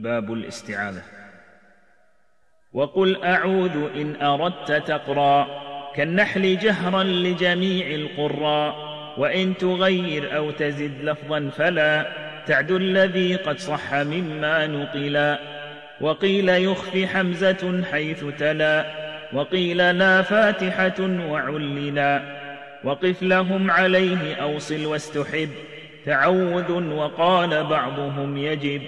باب الاستعاذة. وقل أعوذ إن أردت تقرا كالنحل جهرا لجميع القراء وإن تغير أو تزد لفظا فلا تعد الذي قد صح مما نقلا. وقيل يخفي حمزة حيث تلا وقيل لا فاتحة وعللا. وقف لهم عليه أوصل واستحب تعوذ وقال بعضهم يجب.